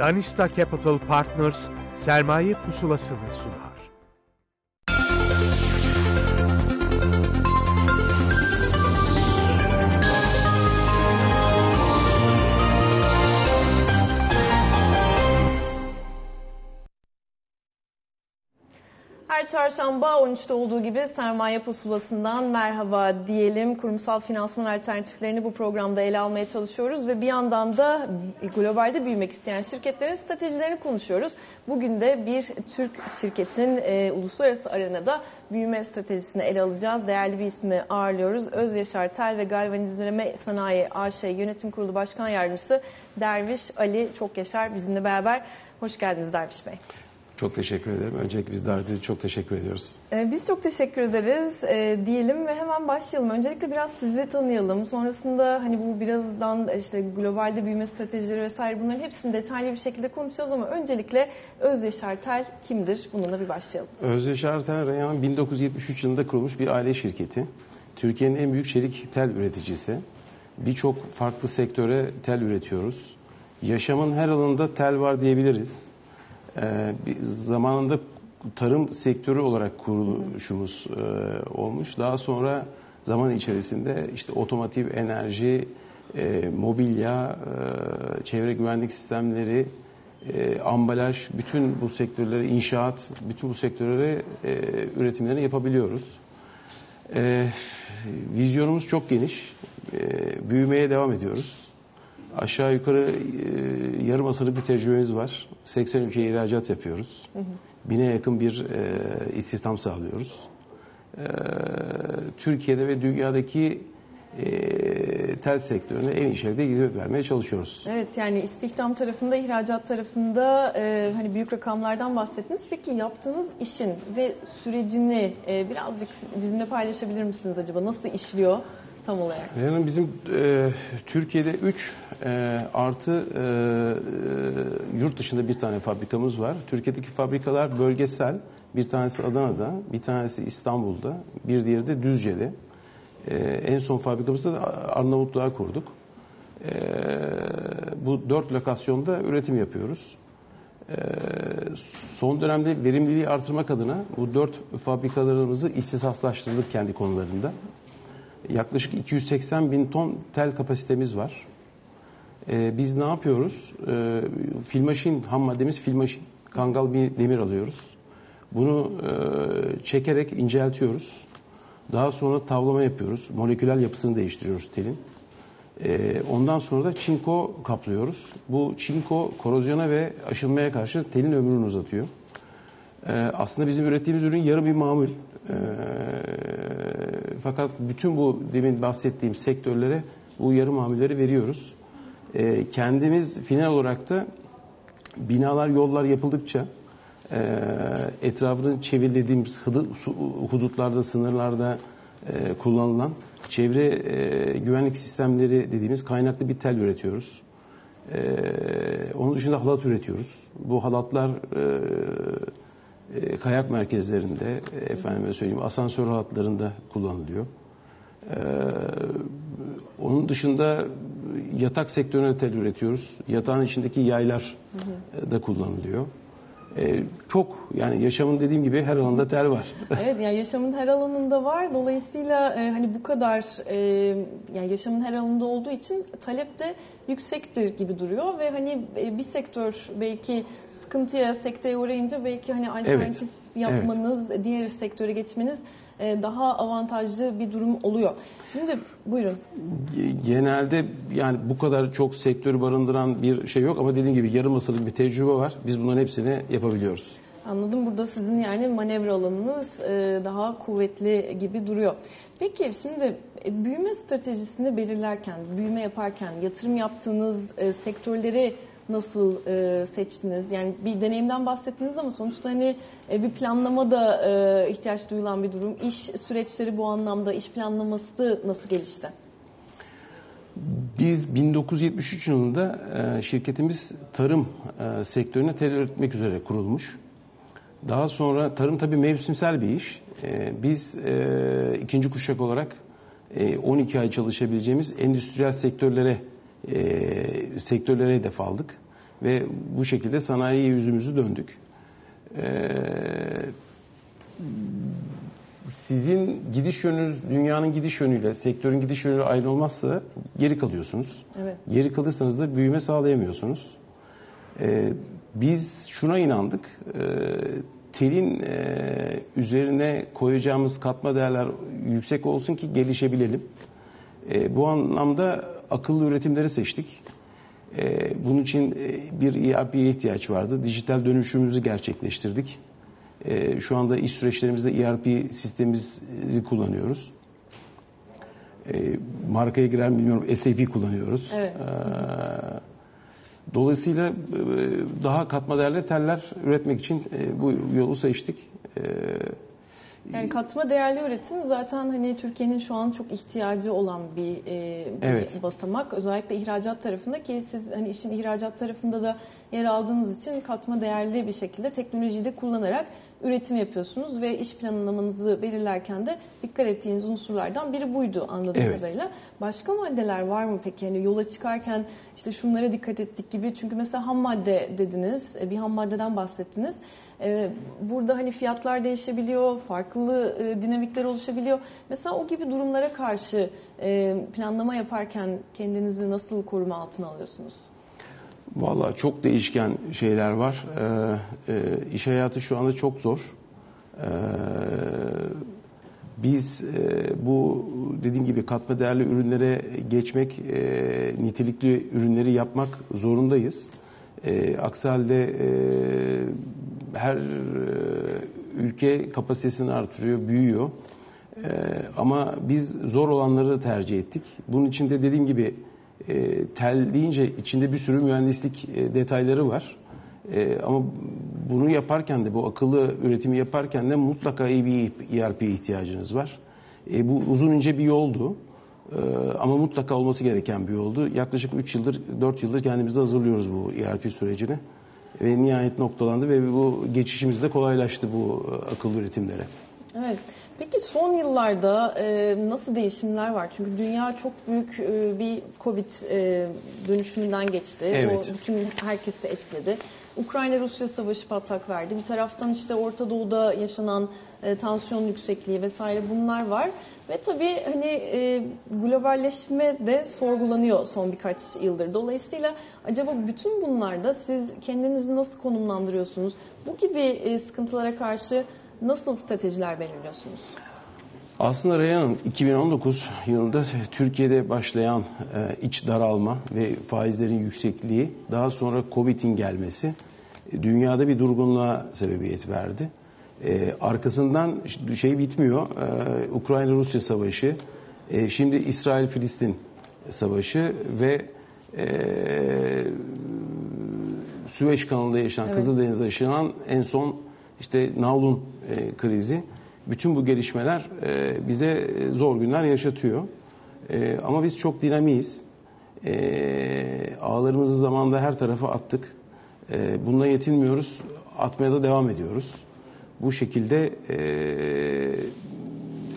Danista Capital Partners sermaye pusulasını sunar. Çarşamba 13'te olduğu gibi sermaye pusulasından merhaba diyelim. Kurumsal finansman alternatiflerini bu programda ele almaya çalışıyoruz ve bir yandan da globalde büyümek isteyen şirketlerin stratejilerini konuşuyoruz. Bugün de bir Türk şirketin e, uluslararası arenada büyüme stratejisini ele alacağız. Değerli bir ismi ağırlıyoruz. Öz Yaşar Tel ve Galvanizleme Sanayi AŞ Yönetim Kurulu Başkan Yardımcısı Derviş Ali Çok Yaşar bizimle beraber. Hoş geldiniz Derviş Bey. Çok teşekkür ederim. Öncelikle biz davetiniz çok teşekkür ediyoruz. Ee, Biz çok teşekkür ederiz e, diyelim ve hemen başlayalım. Öncelikle biraz sizi tanıyalım. Sonrasında hani bu birazdan işte globalde büyüme stratejileri vesaire bunların hepsini detaylı bir şekilde konuşacağız ama öncelikle Öz Yaşar Tel kimdir? Bununla bir başlayalım. Özdeşar Tel Reyhan 1973 yılında kurulmuş bir aile şirketi. Türkiye'nin en büyük çelik tel üreticisi. Birçok farklı sektöre tel üretiyoruz. Yaşamın her alanında tel var diyebiliriz. Ee, bir zamanında tarım sektörü olarak kuruluşumuz e, olmuş. Daha sonra zaman içerisinde işte otomotiv, enerji, e, mobilya, e, çevre güvenlik sistemleri, ambalaj, bütün bu sektörleri, inşaat, bütün bu sektörleri üretimlerini yapabiliyoruz. Vizyonumuz çok geniş. Büyümeye devam ediyoruz. Aşağı yukarı e, yarım asırlık bir tecrübemiz var. 80 ülkeye ihracat yapıyoruz. Bine yakın bir e, istihdam sağlıyoruz. E, Türkiye'de ve dünyadaki e, tel sektörüne en iyi şekilde hizmet vermeye çalışıyoruz. Evet yani istihdam tarafında, ihracat tarafında e, hani büyük rakamlardan bahsettiniz. Peki yaptığınız işin ve sürecini e, birazcık bizimle paylaşabilir misiniz acaba? Nasıl işliyor tam olarak? Yani bizim e, Türkiye'de 3 e, artı e, yurt dışında bir tane fabrikamız var. Türkiye'deki fabrikalar bölgesel. Bir tanesi Adana'da, bir tanesi İstanbul'da, bir diğeri de Düzce'de. E, en son fabrikamızda da Arnavutluğa kurduk. E, bu dört lokasyonda üretim yapıyoruz. E, son dönemde verimliliği artırmak adına bu dört fabrikalarımızı ihtisaslaştırdık kendi konularında. Yaklaşık 280 bin ton tel kapasitemiz var. Ee, biz ne yapıyoruz? Ee, filmaşin, ham maddemiz filmaşin. Kangal bir demir alıyoruz. Bunu e, çekerek inceltiyoruz. Daha sonra tavlama yapıyoruz. Moleküler yapısını değiştiriyoruz telin. Ee, ondan sonra da çinko kaplıyoruz. Bu çinko korozyona ve aşınmaya karşı telin ömrünü uzatıyor. Ee, aslında bizim ürettiğimiz ürün yarı bir mamul. Ee, fakat bütün bu demin bahsettiğim sektörlere bu yarı mamulleri veriyoruz. Ee, kendimiz final olarak da binalar, yollar yapıldıkça e, etrafını çevirdiğimiz hudutlarda, sınırlarda e, kullanılan çevre e, güvenlik sistemleri dediğimiz kaynaklı bir tel üretiyoruz. E, onun dışında halat üretiyoruz. Bu halatlar e, e, kayak merkezlerinde, e, efendime söyleyeyim asansör hatlarında kullanılıyor. E, onun dışında yatak sektörüne tel üretiyoruz. Yatağın içindeki yaylar e, da kullanılıyor. E, çok yani yaşamın dediğim gibi her alanda tel var. Evet yani yaşamın her alanında var. Dolayısıyla e, hani bu kadar e, yani yaşamın her alanında olduğu için talep de yüksektir gibi duruyor ve hani e, bir sektör belki sıkıntıya, sekteye uğrayınca belki hani alternatif yapmanız, diğer sektöre geçmeniz daha avantajlı bir durum oluyor. Şimdi buyurun. Genelde yani bu kadar çok sektörü barındıran bir şey yok ama dediğim gibi yarım asırlık bir tecrübe var. Biz bunların hepsini yapabiliyoruz. Anladım. Burada sizin yani manevra alanınız e, daha kuvvetli gibi duruyor. Peki şimdi e, büyüme stratejisini belirlerken, büyüme yaparken yatırım yaptığınız e, sektörleri nasıl seçtiniz? Yani bir deneyimden bahsettiniz ama sonuçta hani bir planlama da ihtiyaç duyulan bir durum. İş süreçleri bu anlamda, iş planlaması nasıl gelişti? Biz 1973 yılında şirketimiz tarım sektörüne tel üretmek üzere kurulmuş. Daha sonra tarım tabii mevsimsel bir iş. Biz ikinci kuşak olarak 12 ay çalışabileceğimiz endüstriyel sektörlere sektörlere hedef aldık. Ve bu şekilde sanayiye yüzümüzü döndük. Ee, sizin gidiş yönünüz dünyanın gidiş yönüyle, sektörün gidiş yönüyle aynı olmazsa geri kalıyorsunuz. Evet. Geri kalırsanız da büyüme sağlayamıyorsunuz. Ee, biz şuna inandık. Ee, telin e, üzerine koyacağımız katma değerler yüksek olsun ki gelişebilelim. Ee, bu anlamda akıllı üretimleri seçtik. Ee, bunun için e, bir ERP'ye ihtiyaç vardı. Dijital dönüşümümüzü gerçekleştirdik. Ee, şu anda iş süreçlerimizde ERP sistemimizi kullanıyoruz. Ee, markaya girer mi bilmiyorum SAP kullanıyoruz. Evet. Ee, Dolayısıyla e, daha katma değerli teller üretmek için e, bu yolu seçtik. Yani katma değerli üretim zaten hani Türkiye'nin şu an çok ihtiyacı olan bir, e, bir Evet. basamak. Özellikle ihracat tarafında ki siz hani işin ihracat tarafında da yer aldığınız için katma değerli bir şekilde teknolojiyi de kullanarak üretim yapıyorsunuz ve iş planlamanızı belirlerken de dikkat ettiğiniz unsurlardan biri buydu anladığım Evet. kadarıyla. Başka maddeler var mı peki? Yani yola çıkarken işte şunlara dikkat ettik gibi. Çünkü mesela ham madde dediniz, e, bir ham maddeden bahsettiniz. E, Burada hani fiyatlar değişebiliyor, farklı e, dinamikler oluşabiliyor. Mesela o gibi durumlara karşı planlama yaparken kendinizi nasıl koruma altına alıyorsunuz? Vallahi çok değişken şeyler var. Ee, e, iş hayatı şu anda çok zor. Ee, biz e, bu dediğim gibi katma değerli ürünlere geçmek, e, nitelikli ürünleri yapmak zorundayız. E, aksi halde e, her e, ülke kapasitesini artırıyor, büyüyor. E, ama biz zor olanları da tercih ettik. Bunun için de dediğim gibi e, tel deyince içinde bir sürü mühendislik e, detayları var. E, ama bunu yaparken de bu akıllı üretimi yaparken de mutlaka iyi bir ERP ihtiyacınız var. E, bu uzun ince bir yoldu. E, ama mutlaka olması gereken bir yoldu. Yaklaşık 3 yıldır, 4 yıldır kendimizi hazırlıyoruz bu ERP sürecine. Ve nihayet noktalandı ve bu geçişimiz de kolaylaştı bu e, akıllı üretimlere. Evet. Peki son yıllarda e, nasıl değişimler var? Çünkü dünya çok büyük e, bir Covid e, dönüşümünden geçti. Evet. O bütün herkesi etkiledi. Ukrayna-Rusya savaşı patlak verdi. Bir taraftan işte Orta Doğu'da yaşanan e, tansiyon yüksekliği vesaire bunlar var. Ve tabii hani e, globalleşme de sorgulanıyor son birkaç yıldır. Dolayısıyla acaba bütün bunlarda siz kendinizi nasıl konumlandırıyorsunuz? Bu gibi e, sıkıntılara karşı nasıl stratejiler belirliyorsunuz? Aslında Reyhan Hanım 2019 yılında Türkiye'de başlayan e, iç daralma ve faizlerin yüksekliği daha sonra Covid'in gelmesi e, dünyada bir durgunluğa sebebiyet verdi. E, arkasından şey bitmiyor. E, Ukrayna-Rusya savaşı, e, şimdi İsrail-Filistin savaşı ve e, Süveyş kanalında yaşanan, Evet. Kızıldeniz'de yaşanan en son işte Navlun e, krizi. Bütün bu gelişmeler e, bize e, zor günler yaşatıyor. E, ama biz çok dinamiyiz. E, ağlarımızı zamanında her tarafa attık. E, bununla yetinmiyoruz. Atmaya da devam ediyoruz. Bu şekilde e,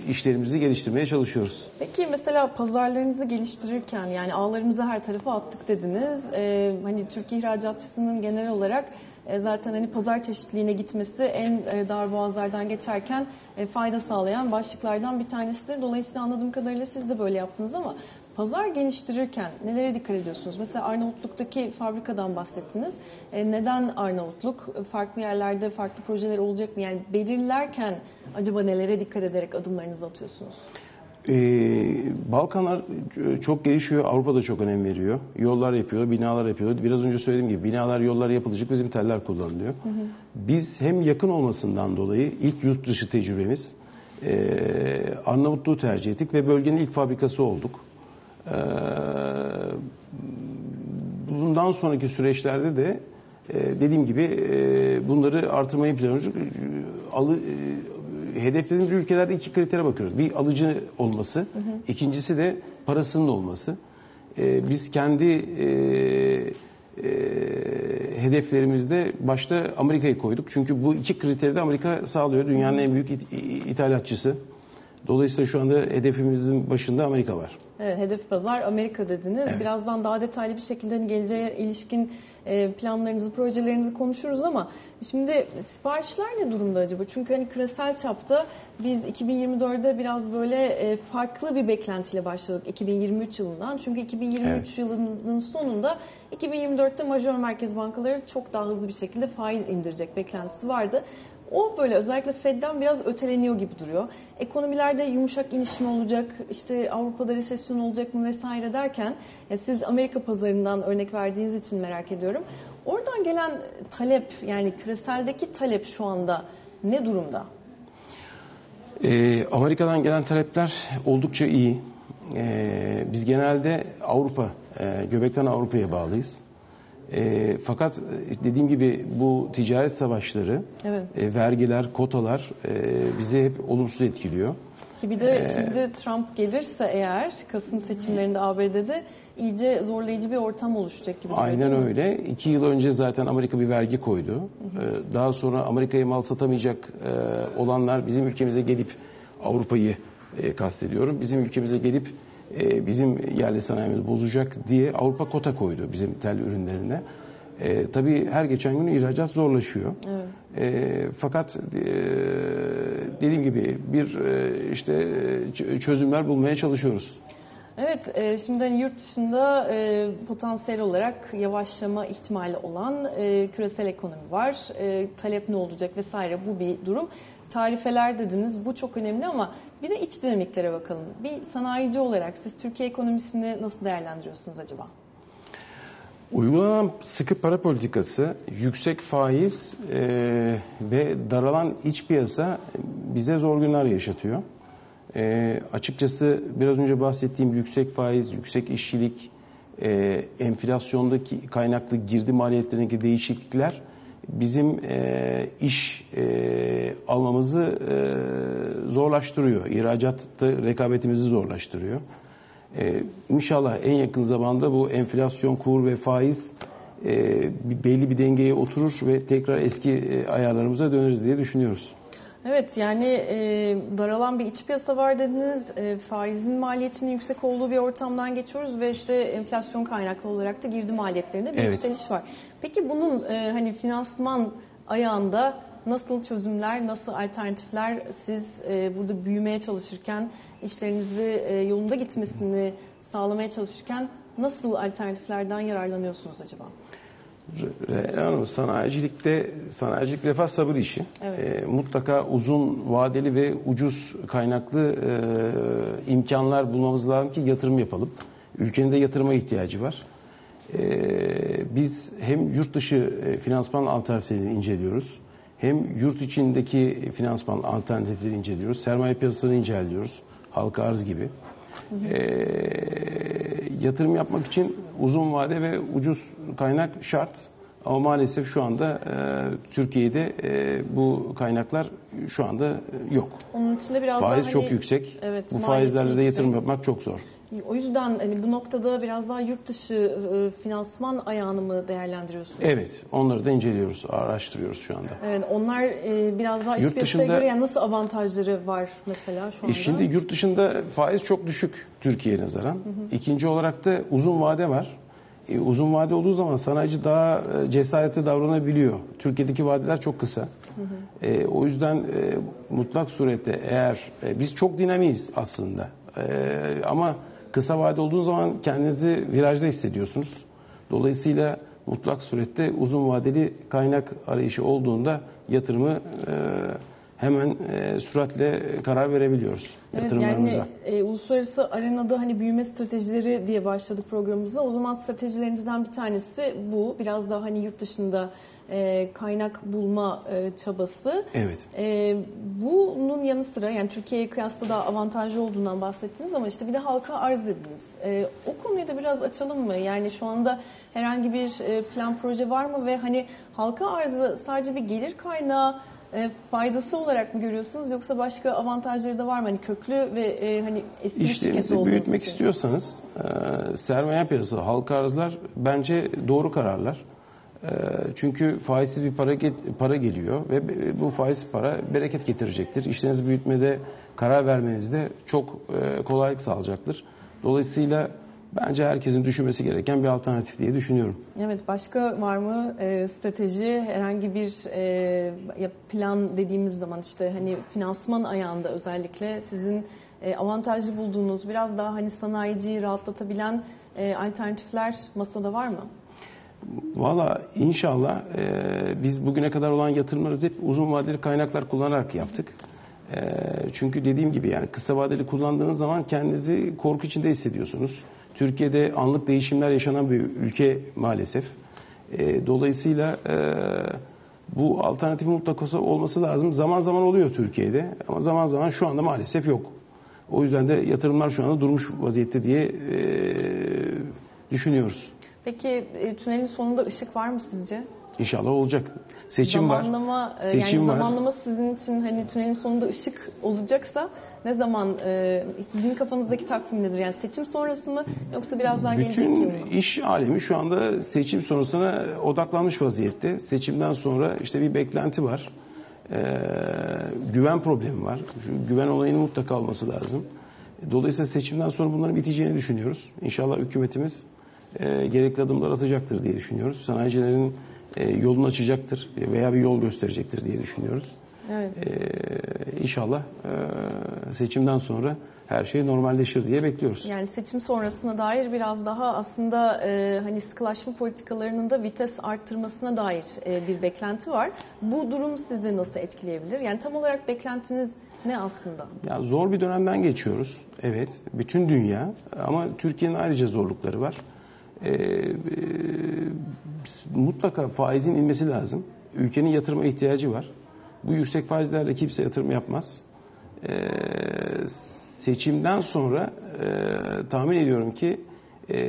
işlerimizi geliştirmeye çalışıyoruz. Peki mesela pazarlarınızı geliştirirken yani ağlarımızı her tarafa attık dediniz. Ee, hani Türkiye ihracatçısının genel olarak e, zaten hani pazar çeşitliliğine gitmesi en e, dar boğazlardan geçerken e, fayda sağlayan başlıklardan bir tanesidir. Dolayısıyla anladığım kadarıyla siz de böyle yaptınız ama pazar geliştirirken nelere dikkat ediyorsunuz? Mesela Arnavutluk'taki fabrikadan bahsettiniz. E, neden Arnavutluk? Farklı yerlerde farklı projeler olacak mı? Yani belirlerken acaba nelere dikkat ederek adımlarınızı atıyorsunuz? Ee, Balkanlar çok gelişiyor, Avrupa da çok önem veriyor. Yollar yapıyor, binalar yapıyor. Biraz önce söylediğim gibi binalar, yollar yapılacak bizim teller kullanılıyor. Biz hem yakın olmasından dolayı ilk yurt dışı tecrübemiz e, Arnavutluğu tercih ettik ve bölgenin ilk fabrikası olduk. Ee, bundan sonraki süreçlerde de e, dediğim gibi e, bunları artırmayı planlıyoruz. Alı, e, hedeflediğimiz ülkelerde iki kritere bakıyoruz. Bir alıcı olması, ikincisi de parasının olması. Biz kendi e, hedeflerimizde başta Amerika'yı koyduk. Çünkü bu iki kriteri de Amerika sağlıyor. Dünyanın en büyük it- ithalatçısı. Dolayısıyla şu anda hedefimizin başında Amerika var. Evet, hedef pazar Amerika dediniz. Birazdan daha detaylı bir şekilde hani geleceğe ilişkin e, planlarınızı, projelerinizi konuşuruz ama şimdi siparişler ne durumda acaba? Çünkü hani küresel çapta biz 2024'de biraz böyle e, farklı bir beklentiyle başladık 2023 yılından. Çünkü 2023 Evet. yılının sonunda 2024'te majör merkez bankaları çok daha hızlı bir şekilde faiz indirecek beklentisi vardı. O böyle özellikle Fed'den biraz öteleniyor gibi duruyor. Ekonomilerde yumuşak iniş mi olacak, işte Avrupa'da resesyon olacak mı vesaire derken ya siz Amerika pazarından örnek verdiğiniz için merak ediyorum. Oradan gelen talep yani küreseldeki talep şu anda ne durumda? Ee, Amerika'dan gelen talepler oldukça iyi. Ee, biz genelde Avrupa, e, göbekten Avrupa'ya bağlıyız. Ee, fakat e, dediğim gibi bu ticaret savaşları, Evet. e, vergiler, kotalar e, bizi hep olumsuz etkiliyor. Ki bir de şimdi Trump gelirse eğer Kasım seçimlerinde ABD'de iyice zorlayıcı bir ortam oluşacak gibi Aynen değil mi? öyle. İki yıl önce zaten Amerika bir vergi koydu. Ee, Daha sonra Amerika'ya mal satamayacak e, olanlar bizim ülkemize gelip Avrupa'yı e, kastediyorum. Bizim ülkemize gelip e, bizim yerli sanayimizi bozacak diye Avrupa kota koydu bizim tel ürünlerine. E, tabii her geçen gün ihracat zorlaşıyor. E, fakat e, dediğim gibi bir e, işte çözümler bulmaya çalışıyoruz. Evet, e, şimdi hani yurt dışında e, potansiyel olarak yavaşlama ihtimali olan e, küresel ekonomi var. E, talep ne olacak vesaire bu bir durum. Tarifeler dediniz bu çok önemli ama bir de iç dinamiklere bakalım. Bir sanayici olarak siz Türkiye ekonomisini nasıl değerlendiriyorsunuz acaba? Uygulanan sıkı para politikası, yüksek faiz e, ve daralan iç piyasa bize zor günler yaşatıyor. E, açıkçası biraz önce bahsettiğim yüksek faiz, yüksek işçilik, e, enflasyondaki kaynaklı girdi maliyetlerindeki değişiklikler bizim e, iş e, almamızı e, zorlaştırıyor. İhracatta rekabetimizi zorlaştırıyor. Ee, inşallah en yakın zamanda bu enflasyon, kur ve faiz e, belli bir dengeye oturur ve tekrar eski e, ayarlarımıza döneriz diye düşünüyoruz. Evet yani e, daralan bir iç piyasa var dediniz. E, faizin maliyetinin yüksek olduğu bir ortamdan geçiyoruz ve işte enflasyon kaynaklı olarak da girdi maliyetlerinde bir Evet. yükseliş var. Peki bunun e, hani finansman ayağında nasıl çözümler, nasıl alternatifler siz e, burada büyümeye çalışırken işlerinizi e, yolunda gitmesini sağlamaya çalışırken nasıl alternatiflerden yararlanıyorsunuz acaba? Hanım, sanayicilikte, sanayicilik refah sabır işi. E, mutlaka uzun vadeli ve ucuz kaynaklı e, imkanlar bulmamız lazım ki yatırım yapalım. Ülkenin de yatırıma ihtiyacı var. E, biz hem yurt dışı e, finansman alternatiflerini inceliyoruz. Hem yurt içindeki finansman alternatifleri inceliyoruz. Sermaye piyasalarını inceliyoruz. Halka arz gibi. E, yatırım yapmak için uzun vade ve ucuz kaynak şart. Ama maalesef şu anda e, Türkiye'de e, bu kaynaklar şu anda e, yok. Onun içinde biraz Faiz daha çok hani- yüksek. Evet, bu faizlerle de yatırım yapmak çok zor. O yüzden hani bu noktada biraz daha yurt dışı e, finansman ayağını mı değerlendiriyorsunuz? Evet, onları da inceliyoruz, araştırıyoruz şu anda. Evet, onlar e, biraz daha Yurt dışında- göre yani nasıl avantajları var mesela şu anda? E şimdi yurt dışında faiz çok düşük Türkiye'ye nazaran. İkinci olarak da uzun vade var. E, uzun vade olduğu zaman sanayici daha e, cesaretli davranabiliyor. Türkiye'deki vadeler çok kısa. E, o yüzden e, mutlak surette eğer e, biz çok dinamiyiz aslında. E, ama kısa vade olduğu zaman kendinizi virajda hissediyorsunuz. Dolayısıyla mutlak surette uzun vadeli kaynak arayışı olduğunda yatırımı e, hemen e, süratle karar verebiliyoruz Evet, yatırımlarımıza. yani e, uluslararası arenada hani büyüme stratejileri diye başladık programımızda. O zaman stratejilerinizden bir tanesi bu. Biraz daha hani yurt dışında e, kaynak bulma e, çabası. Evet. E, bunun yanı sıra yani Türkiye'ye kıyasla daha avantajlı olduğundan bahsettiniz ama işte bir de halka arz dediniz. E, o konuyu da biraz açalım mı? Yani şu anda herhangi bir e, plan proje var mı ve hani halka arzı sadece bir gelir kaynağı e, faydası olarak mı görüyorsunuz yoksa başka avantajları da var mı? Hani köklü ve e, hani eski İşlerinizi büyütmek için. istiyorsanız e, sermaye piyasası, halka arzlar bence doğru kararlar. E, çünkü faizsiz bir para get- para geliyor ve bu faiz para bereket getirecektir. İşlerinizi büyütmede karar vermenizde çok e, kolaylık sağlayacaktır. Dolayısıyla bence herkesin düşünmesi gereken bir alternatif diye düşünüyorum. Evet başka var mı e, strateji herhangi bir e, plan dediğimiz zaman işte hani finansman ayağında özellikle sizin e, avantajlı bulduğunuz biraz daha hani sanayiciyi rahatlatabilen e, alternatifler masada var mı? Valla inşallah e, biz bugüne kadar olan yatırımları hep uzun vadeli kaynaklar kullanarak yaptık. E, çünkü dediğim gibi yani kısa vadeli kullandığınız zaman kendinizi korku içinde hissediyorsunuz. Türkiye'de anlık değişimler yaşanan bir ülke maalesef. E, dolayısıyla e, bu alternatif mutlaka olması lazım. Zaman zaman oluyor Türkiye'de ama zaman zaman şu anda maalesef yok. O yüzden de yatırımlar şu anda durmuş vaziyette diye e, düşünüyoruz. Peki e, tünelin sonunda ışık var mı sizce? İnşallah olacak. Seçim zamanlama, var. e, Seçim yani var. zamanlama sizin için hani tünelin sonunda ışık olacaksa ne zaman e, sizin kafanızdaki takvim nedir? Yani seçim sonrası mı yoksa biraz daha gelecek yıl Bütün mı? iş alemi şu anda seçim sonrasına odaklanmış vaziyette. Seçimden sonra işte bir beklenti var. Ee, güven problemi var. Şu güven olayının mutlaka olması lazım. Dolayısıyla seçimden sonra bunların biteceğini düşünüyoruz. İnşallah hükümetimiz e, gerekli adımlar atacaktır diye düşünüyoruz. Sanayicilerin e, yolunu açacaktır veya bir yol gösterecektir diye düşünüyoruz. Evet. Ee, inşallah e, seçimden sonra her şey normalleşir diye bekliyoruz. Yani seçim sonrasına dair biraz daha aslında e, hani sıkılaşma politikalarının da vites arttırmasına dair e, bir beklenti var. Bu durum sizi nasıl etkileyebilir? Yani tam olarak beklentiniz ne aslında? Ya zor bir dönemden geçiyoruz. Evet, bütün dünya ama Türkiye'nin ayrıca zorlukları var. Ee, e, mutlaka faizin inmesi lazım. Ülkenin yatırıma ihtiyacı var. Bu yüksek faizlerle kimse yatırım yapmaz. Ee, seçimden sonra e, tahmin ediyorum ki e,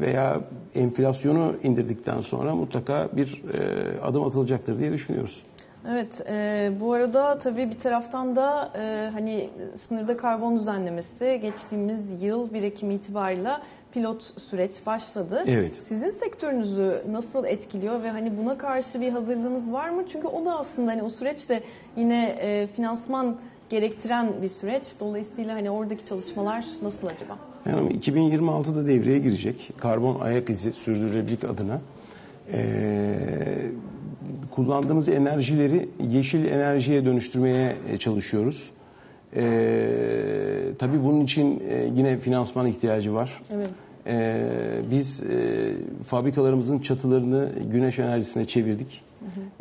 veya enflasyonu indirdikten sonra mutlaka bir e, adım atılacaktır diye düşünüyoruz. Evet, e, bu arada tabii bir taraftan da e, hani sınırda karbon düzenlemesi geçtiğimiz yıl 1 Ekim itibarıyla pilot süreç başladı. Evet. Sizin sektörünüzü nasıl etkiliyor ve hani buna karşı bir hazırlığınız var mı? Çünkü o da aslında hani o süreç de yine e, finansman gerektiren bir süreç. Dolayısıyla hani oradaki çalışmalar nasıl acaba? Yani 2026'da devreye girecek karbon ayak izi sürdürülebilirlik adına eee, kullandığımız enerjileri yeşil enerjiye dönüştürmeye e, çalışıyoruz. Eee tabii bunun için e, yine finansman ihtiyacı var. Evet. Eee, biz e, fabrikalarımızın çatılarını güneş enerjisine çevirdik.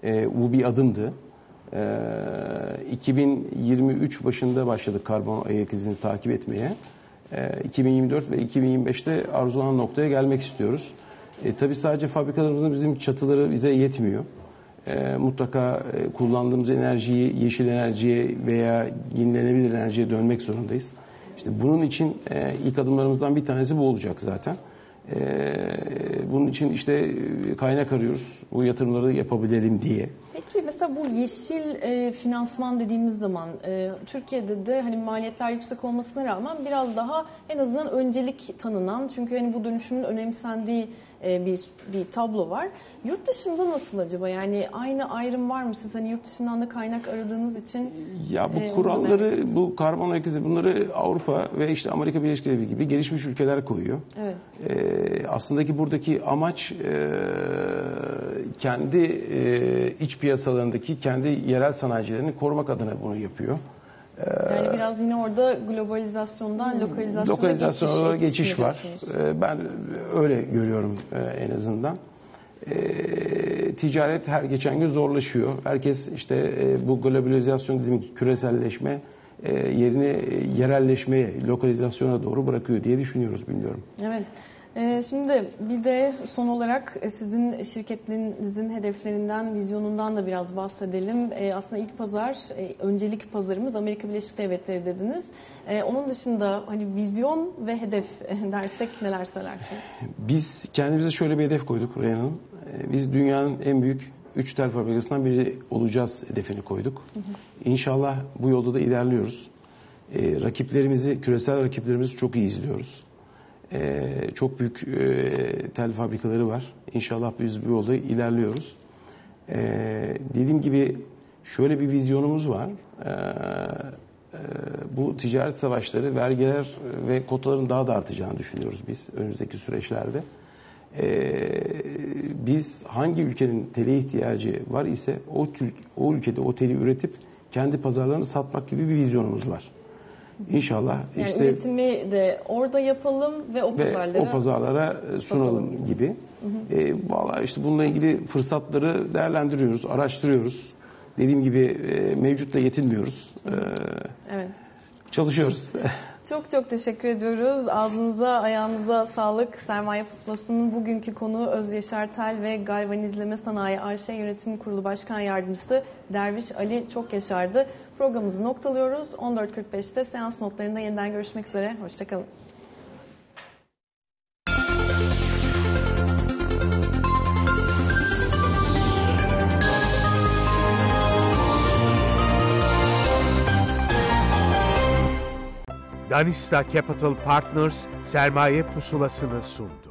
Eee, bu bir adımdı. Eee, 2023 başında başladık karbon ayak izini takip etmeye. Eee, 2024 ve 2025'te arzulanan noktaya gelmek istiyoruz. E, tabii sadece fabrikalarımızın bizim çatıları bize yetmiyor. E, mutlaka e, kullandığımız enerjiyi yeşil enerjiye veya yenilenebilir enerjiye dönmek zorundayız. İşte bunun için e, ilk adımlarımızdan bir tanesi bu olacak zaten. E, bunun için işte e, kaynak arıyoruz. Bu yatırımları yapabilelim diye. Peki mesela bu yeşil e, finansman dediğimiz zaman e, Türkiye'de de hani maliyetler yüksek olmasına rağmen biraz daha en azından öncelik tanınan çünkü hani bu dönüşümün önemsendiği e, bir bir tablo var. Yurt dışında nasıl acaba? Yani aynı ayrım var mı? Siz hani yurt dışından da kaynak aradığınız için Ya bu merak kuralları, bu karbon ayak izi bunları Avrupa ve işte Amerika Birleşik Devletleri gibi gelişmiş ülkeler koyuyor. evet. Ee, aslında ki buradaki amaç e, kendi e, iç piyasalarındaki kendi yerel sanayicilerini korumak adına bunu yapıyor. Yani biraz yine orada globalizasyondan lokalizasyona, Lokalizasyona geçiş, geçiş var. Ee, ben öyle görüyorum e, en azından. Ee, ticaret her geçen gün zorlaşıyor. Herkes işte e, bu globalizasyon dediğim gibi küreselleşme e, yerini yerelleşmeye, lokalizasyona doğru bırakıyor diye düşünüyoruz bilmiyorum. Evet. Ee, Şimdi bir de son olarak e, sizin şirketinizin hedeflerinden, vizyonundan da biraz bahsedelim. Ee, Aslında ilk pazar, e, öncelik pazarımız Amerika Birleşik Devletleri dediniz. Ee, Onun dışında hani vizyon ve hedef dersek neler söylersiniz? Biz kendimize şöyle bir hedef koyduk Reyhan Hanım. Biz dünyanın en büyük üç tel fabrikasından biri olacağız hedefini koyduk. İnşallah bu yolda da ilerliyoruz. Rakiplerimizi, küresel rakiplerimizi çok iyi izliyoruz. E, çok büyük e, tel fabrikaları var. İnşallah biz bu yolda ilerliyoruz. E, dediğim gibi şöyle bir vizyonumuz var. E, e, bu ticaret savaşları, vergiler ve kotaların daha da artacağını düşünüyoruz biz önümüzdeki süreçlerde. Ee, biz hangi ülkenin tele ihtiyacı var ise o, o ülkede o teli üretip kendi pazarlarını satmak gibi bir vizyonumuz var. İnşallah Yani işte üretimi de orada yapalım ve o ve pazarlara o pazarlara e, sunalım gibi. E, vallahi işte bununla ilgili fırsatları değerlendiriyoruz, araştırıyoruz. Dediğim gibi e, mevcutla yetinmiyoruz. E, Evet. Çalışıyoruz. Çok çok teşekkür ediyoruz. Ağzınıza, ayağınıza sağlık. Sermaye Pusulası'nın bugünkü konu Öz Yaşar Tel ve Galvanizleme Sanayi AŞ Yönetim Kurulu Başkan Yardımcısı Derviş Ali Çok Yaşar'dı. Programımızı noktalıyoruz. 14.45'te seans notlarında yeniden görüşmek üzere. Hoşçakalın. Danista Capital Partners sermaye pusulasını sundu.